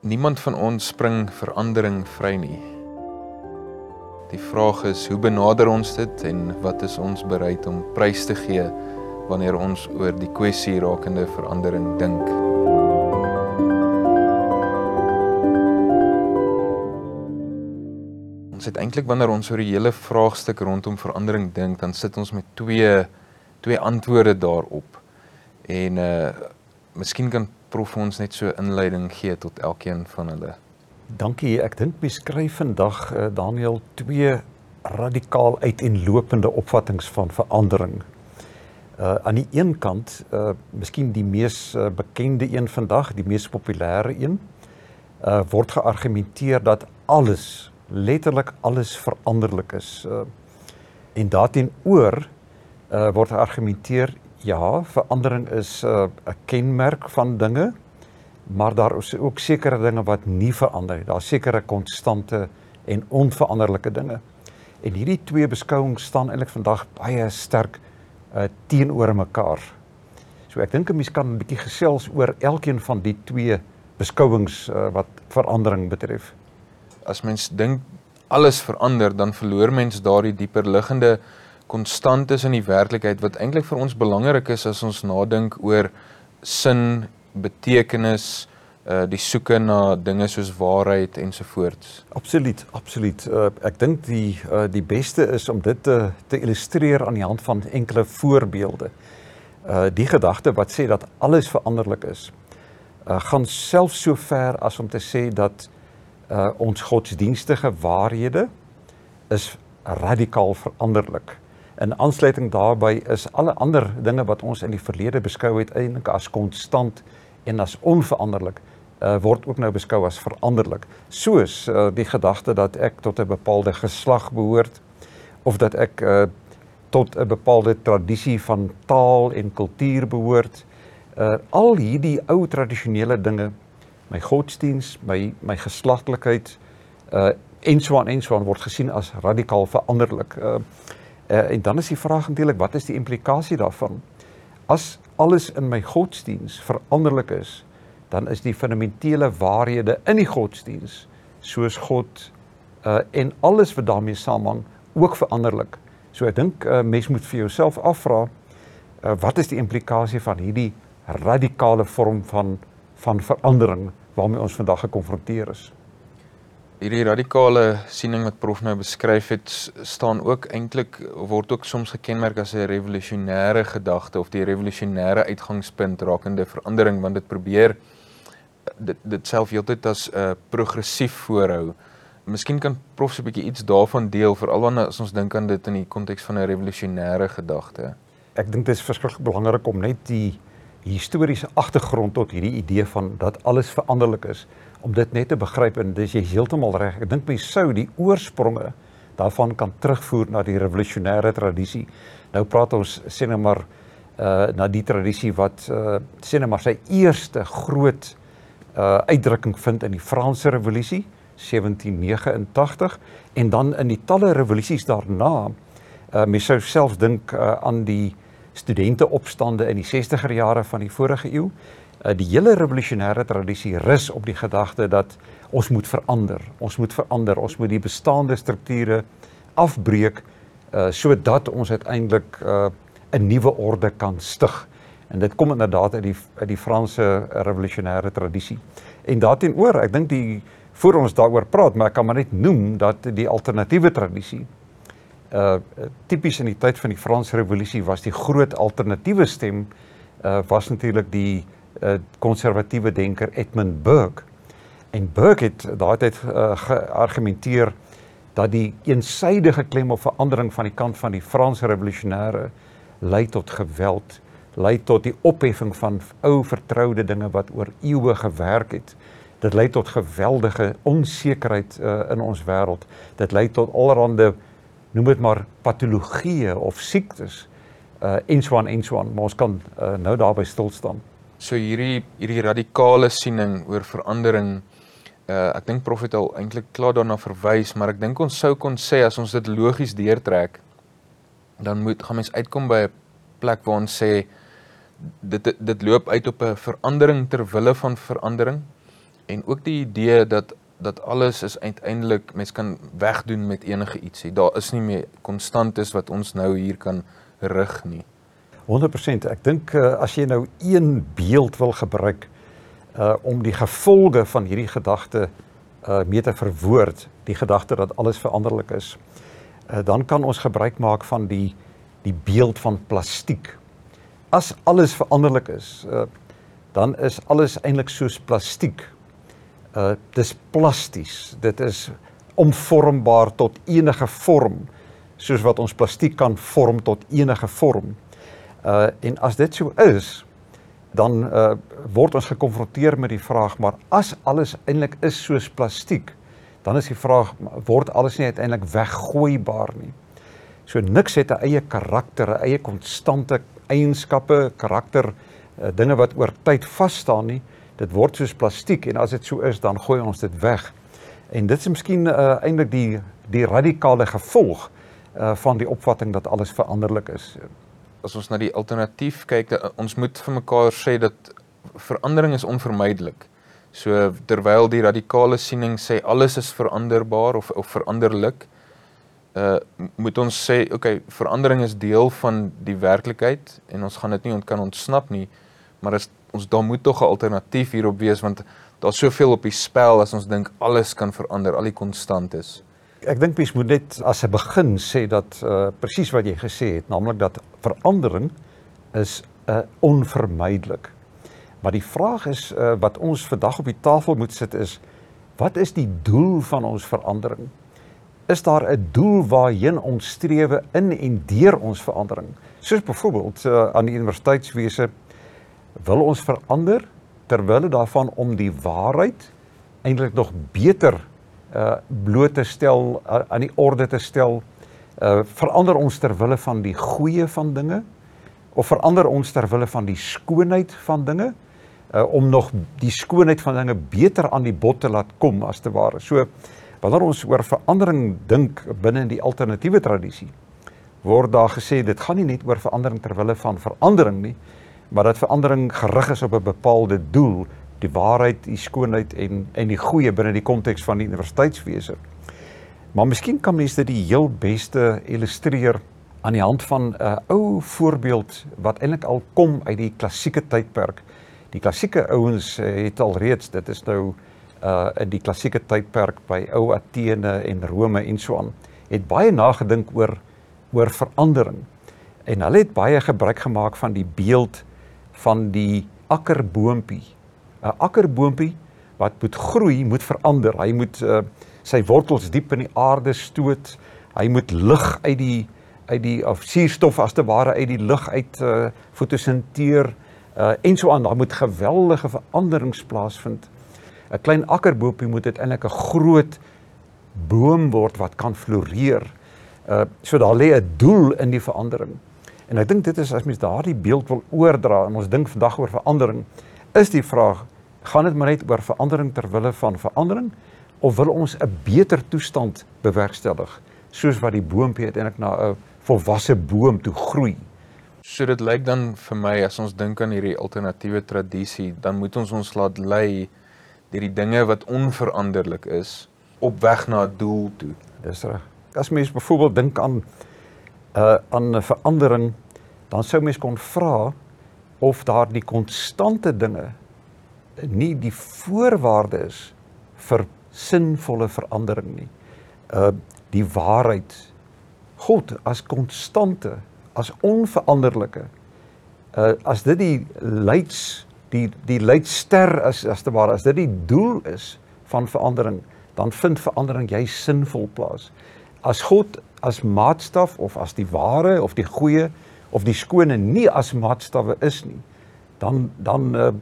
Niemand van ons spring verandering vry nie. Die vraag is hoe benader ons dit en wat is ons bereid om prys te gee wanneer ons oor die kwessie rakende verandering dink? Ons het eintlik wanneer ons oor die hele vraagstuk rondom verandering dink, dan sit ons met twee twee antwoorde daarop. En uh miskien kan prof ons net so inleiding gee tot elkeen van hulle. Dankie. Ek dink mens skryf vandag uh, Daniel twee radikaal uiteenlopende opvattinge van verandering. Uh aan die een kant, uh miskien die mees uh, bekende een vandag, die mees populêre een, uh word geargumenteer dat alles, letterlik alles veranderlik is. Uh en daarteenoor uh word geargumenteer ja, verandering is 'n uh, kenmerk van dinge, maar daar is ook sekere dinge wat nie verander nie. Daar's sekere konstante en onveranderlike dinge. En hierdie twee beskouings staan eintlik vandag baie sterk uh, teenoor mekaar. So ek dink 'n mens kan 'n bietjie gesels oor elkeen van die twee beskouings uh, wat verandering betref. As mens dink alles verander, dan verloor mens daardie dieper liggende konstant is in die werklikheid wat eintlik vir ons belangrik is as ons nadink oor sin, betekenis, uh die soeke na dinge soos waarheid ensovoorts. Absoluut, absoluut. Uh ek dink die uh die beste is om dit te te illustreer aan die hand van enkele voorbeelde. Uh die gedagte wat sê dat alles veranderlik is, uh gaan selfs so ver as om te sê dat uh ons godsdienstige waarhede is radikaal veranderlik. In aansluiting daarbey is alle ander dinge wat ons in die verlede beskou het eintlik as konstant en as onveranderlik uh, word ook nou beskou as veranderlik. Soos uh, die gedagte dat ek tot 'n bepaalde geslag behoort of dat ek uh, tot 'n bepaalde tradisie van taal en kultuur behoort. Uh, al hierdie ou tradisionele dinge, my godsdiens, my my geslagtelikheid uh en so aan en so aan word gesien as radikaal veranderlik. Uh Uh, en dan is die vraag natuurlik wat is die implikasie daarvan? As alles in my godsdiens veranderlik is, dan is die fundamentele waarhede in die godsdiens soos God uh en alles wat daarmee saamhang ook veranderlik. So ek dink 'n uh, mens moet vir jouself afvra uh wat is die implikasie van hierdie radikale vorm van van verandering waarmee ons vandag gekonfronteer is? Hierdie radikale siening wat prof nou beskryf het staan ook eintlik word ook soms gekenmerk as 'n revolusionêre gedagte of die revolusionêre uitgangspunt rakende verandering want dit probeer dit dit self heeltyd as 'n uh, progressief voorhou. Miskien kan prof so 'n bietjie iets daarvan deel veral wanneer ons dink aan dit in die konteks van 'n revolusionêre gedagte. Ek dink dit is verskriklik belangrik om net die historiese agtergrond tot hierdie idee van dat alles veranderlik is om dit net te begryp en dis jy heeltemal reg. Ek dink mens sou die oorspronge daarvan kan terugvoer na die revolusionêre tradisie. Nou praat ons sê net maar uh na die tradisie wat uh sê net maar sy eerste groot uh uitdrukking vind in die Franse revolusie 1789 en dan in die talle revolusies daarna. Uh mens sou self dink uh, aan die studente opstande in die 60er jare van die vorige eeu. Uh, die hele revolusionêre tradisie rus op die gedagte dat ons moet verander. Ons moet verander. Ons moet die bestaande strukture afbreek uh sodat ons uiteindelik uh 'n nuwe orde kan stig. En dit kom inderdaad uit die uit die Franse revolusionêre tradisie. En daarteenoor, ek dink die voor ons daaroor praat, maar ek kan maar net noem dat die alternatiewe tradisie uh tipies in die tyd van die Franse revolusie was die groot alternatiewe stem uh was natuurlik die konservatiewe uh, denker Edmund Burke. En Burke het daai tyd uh, geargumenteer dat die eensydige klem op verandering van die kant van die Franse revolusionêre lei tot geweld, lei tot die opheffing van ou vertroude dinge wat oor eeue gewerk het. Dit lei tot geweldige onsekerheid uh, in ons wêreld. Dit lei tot allerlei noem dit maar patologieë of siektes uh en so aan en so aan, maar ons kan uh, nou daarby stil staan. So hierdie hierdie radikale siening oor verandering uh ek dink prof het al eintlik klaar daarna verwys, maar ek dink ons sou kon sê as ons dit logies deurtrek dan moet gaan mens uitkom by 'n plek waar ons sê dit dit loop uit op 'n verandering ter wille van verandering en ook die idee dat dat alles is uiteindelik mens kan wegdoen met enige ietsie. Daar is nie meer konstantes wat ons nou hier kan rig nie. 100%. Ek dink uh, as jy nou een beeld wil gebruik uh om die gevolge van hierdie gedagte uh mee te verwoord, die gedagte dat alles veranderlik is, uh dan kan ons gebruik maak van die die beeld van plastiek. As alles veranderlik is, uh dan is alles eintlik soos plastiek. Uh dis plasties. Dit is omvormbaar tot enige vorm, soos wat ons plastiek kan vorm tot enige vorm. Uh en as dit so is, dan uh word ons gekonfronteer met die vraag, maar as alles eintlik is soos plastiek, dan is die vraag word alles nie uiteindelik weggooibaar nie. So niks het 'n eie karakter, 'n eie konstante eienskappe, karakter, uh, dinge wat oor tyd vas staan nie. Dit word soos plastiek en as dit so is, dan gooi ons dit weg. En dit is miskien uh, eintlik die die radikale gevolg uh van die opvatting dat alles veranderlik is as ons na die alternatief kyk, ons moet vir mekaar sê dat verandering is onvermydelik. So terwyl die radikale siening sê alles is veranderbaar of of veranderlik, uh moet ons sê okay, verandering is deel van die werklikheid en ons gaan dit nie ontkan ontsnap nie, maar as ons daar moet tog 'n alternatief hierop wees want daar's soveel op die spel as ons dink alles kan verander, al die konstantes. Ek dink mens moet net as 'n begin sê dat uh presies wat jy gesê het, naamlik dat verandering is uh onvermydelik. Maar die vraag is uh wat ons vandag op die tafel moet sit is wat is die doel van ons verandering? Is daar 'n doel waarheen ons strewe in en deur ons verandering? Soos byvoorbeeld uh, aan die universiteitswese wil ons verander terwyl daarvan om die waarheid eintlik nog beter uh bloot te stel uh, aan die orde te stel uh verander ons ter wille van die goeie van dinge of verander ons ter wille van die skoonheid van dinge uh om nog die skoonheid van dinge beter aan die bod te laat kom as te ware. So wanneer ons oor verandering dink binne in die alternatiewe tradisie word daar gesê dit gaan nie net oor verandering ter wille van verandering nie, maar dat verandering gerig is op 'n bepaalde doel die waarheid, die skoonheid en en die goeie binne die konteks van die universiteitswese. Maar miskien kan mense dit die heel beste illustreer aan die hand van 'n uh, ou voorbeeld wat eintlik al kom uit die klassieke tydperk. Die klassieke ouens uh, het al reeds, dit is nou uh in die klassieke tydperk by ou Athene en Rome en so aan, het baie nagedink oor oor verandering. En hulle het baie gebruik gemaak van die beeld van die akkerboontjie 'n akkerboontjie wat moet groei, moet verander. Hy moet uh, sy wortels diep in die aarde stoot. Hy moet lig uit die uit die of suurstof as te ware uit die lug uit uh, fotosinteer uh, en so aan. Daar moet geweldige veranderings plaasvind. 'n Klein akkerboontjie moet uiteindelik 'n groot boom word wat kan floreer. Uh so daar lê 'n doel in die verandering. En ek dink dit is as mens daardie beeld wil oordra en ons dink vandag oor verandering, is die vraag gaan dit maar net oor verandering ter wille van verandering of wil ons 'n beter toestand bewerkstellig soos wat die boontjie uiteindelik na 'n volwasse boom toe groei. So dit lyk dan vir my as ons dink aan hierdie alternatiewe tradisie, dan moet ons ons laat lei deur die dinge wat onveranderlik is op weg na 'n doel toe. Dis reg. As mens byvoorbeeld dink aan 'n uh, aan 'n verandering, dan sou mens kon vra of daar die konstante dinge nie die voorwaarde is vir sinvolle verandering nie. Uh die waarheid God as konstante, as onveranderlike. Uh as dit die leids die die leidster is as te ware as dit die doel is van verandering, dan vind verandering jy sinvol plaas. As God as maatstaf of as die ware of die goeie of die skone nie as maatstawwe is nie, dan dan uh,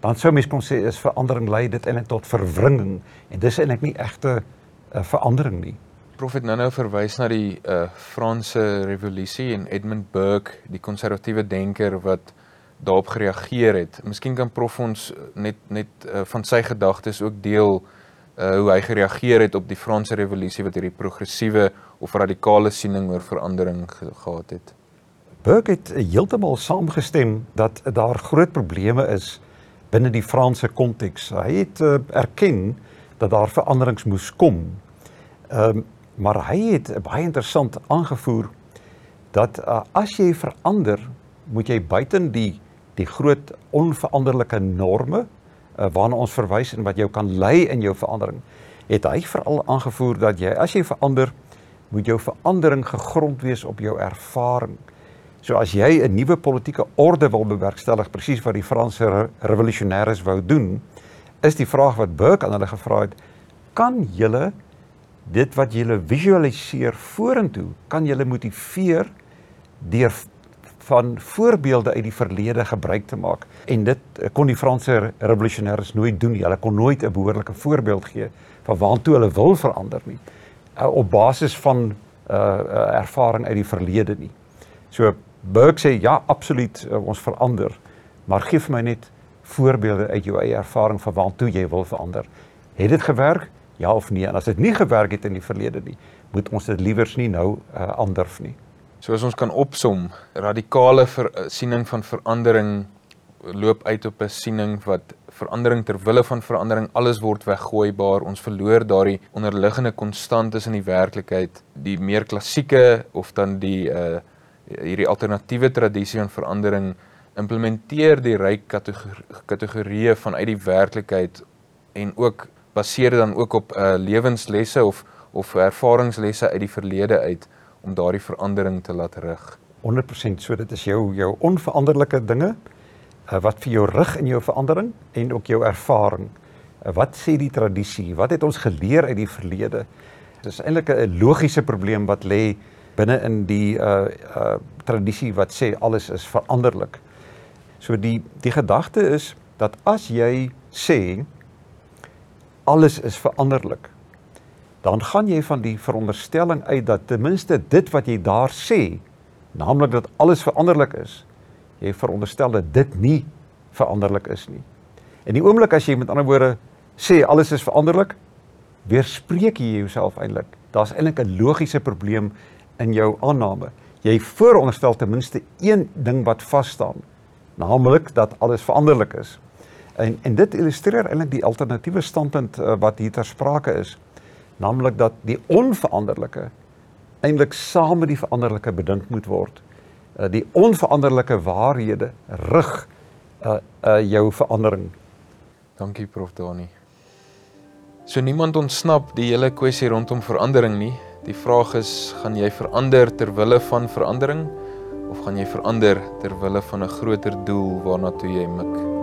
dan sou mens kon sê is verandering lei dit eintlik tot verwringing en dis eintlik nie egte uh, verandering nie. Prof het nou-nou verwys na die uh, Franse revolusie en Edmund Burke, die konservatiewe denker wat daarop gereageer het. Miskien kan prof ons net net uh, van sy gedagtes ook deel uh, hoe hy gereageer het op die Franse revolusie wat hierdie progressiewe of radikale siening oor verandering gehad het. Burke het heeltemal saamgestem dat daar groot probleme is binne die Franse konteks. Hy het uh, erken dat daar veranderings moes kom. Ehm um, maar hy het baie interessant aangevoer dat uh, as jy verander, moet jy buiten die die groot onveranderlike norme uh, waarna ons verwys en wat jou kan lei in jou verandering, het hy veral aangevoer dat jy as jy verander, moet jou verandering gegrond wees op jou ervaring. So as jy 'n nuwe politieke orde wil bewerkstellig, presies wat die Franse re revolusionêres wou doen, is die vraag wat Burke aan hulle gevra het, kan julle dit wat julle visualiseer vorentoe, kan julle motiveer deur van voorbeelde uit die verlede gebruik te maak en dit eh, kon die Franse revolusionêres nooit doen nie. Hulle kon nooit 'n behoorlike voorbeeld gee van waartoe hulle wil verander nie uh, op basis van uh ervaring uit die verlede nie. So Burke sê ja, absoluut uh, ons verander, maar gee vir my net voorbeelde uit jou eie ervaring van waartoe jy wil verander. Het dit gewerk? Ja of nee? En as dit nie gewerk het in die verlede nie, moet ons dit liewers nie nou uh, anders nie. So as ons kan opsom, radikale ver, eh, siening van verandering loop uit op 'n siening wat verandering ter wille van verandering alles word weggooibaar. Ons verloor daardie onderliggende konstantes in die werklikheid, die meer klassieke of dan die uh hierdie alternatiewe tradisie van verandering implementeer die ryk kategorieë vanuit die werklikheid en ook baseer dan ook op uh lewenslesse of of ervaringslesse uit die verlede uit om daardie verandering te laat rig. 100% so dit is jou jou onveranderlike dinge uh, wat vir jou rig in jou verandering en ook jou ervaring. Uh, wat sê die tradisie? Wat het ons geleer uit die verlede? Dit is eintlik 'n logiese probleem wat lê binne in die uh uh tradisie wat sê alles is veranderlik. So die die gedagte is dat as jy sê alles is veranderlik, dan gaan jy van die veronderstelling uit dat ten minste dit wat jy daar sê, naamlik dat alles veranderlik is, jy veronderstel dat dit nie veranderlik is nie. En die oomblik as jy met ander woorde sê alles is veranderlik, weerspreek jy jouself eintlik. Daar's eintlik 'n logiese probleem in jou aanname. Jy vooronderstel ten minste een ding wat vas staan, naamlik dat alles veranderlik is. En en dit illustreer eintlik die alternatiewe standpunt uh, wat hier ter sprake is naamlik dat die onveranderlike eintlik saam met die veranderlike bedink moet word. Uh, die onveranderlike waarhede rig uh uh jou verandering. Dankie Prof Dani. So niemand ontsnap die hele kwessie rondom verandering nie. Die vraag is, gaan jy verander ter wille van verandering of gaan jy verander ter wille van 'n groter doel waarna toe jy mik?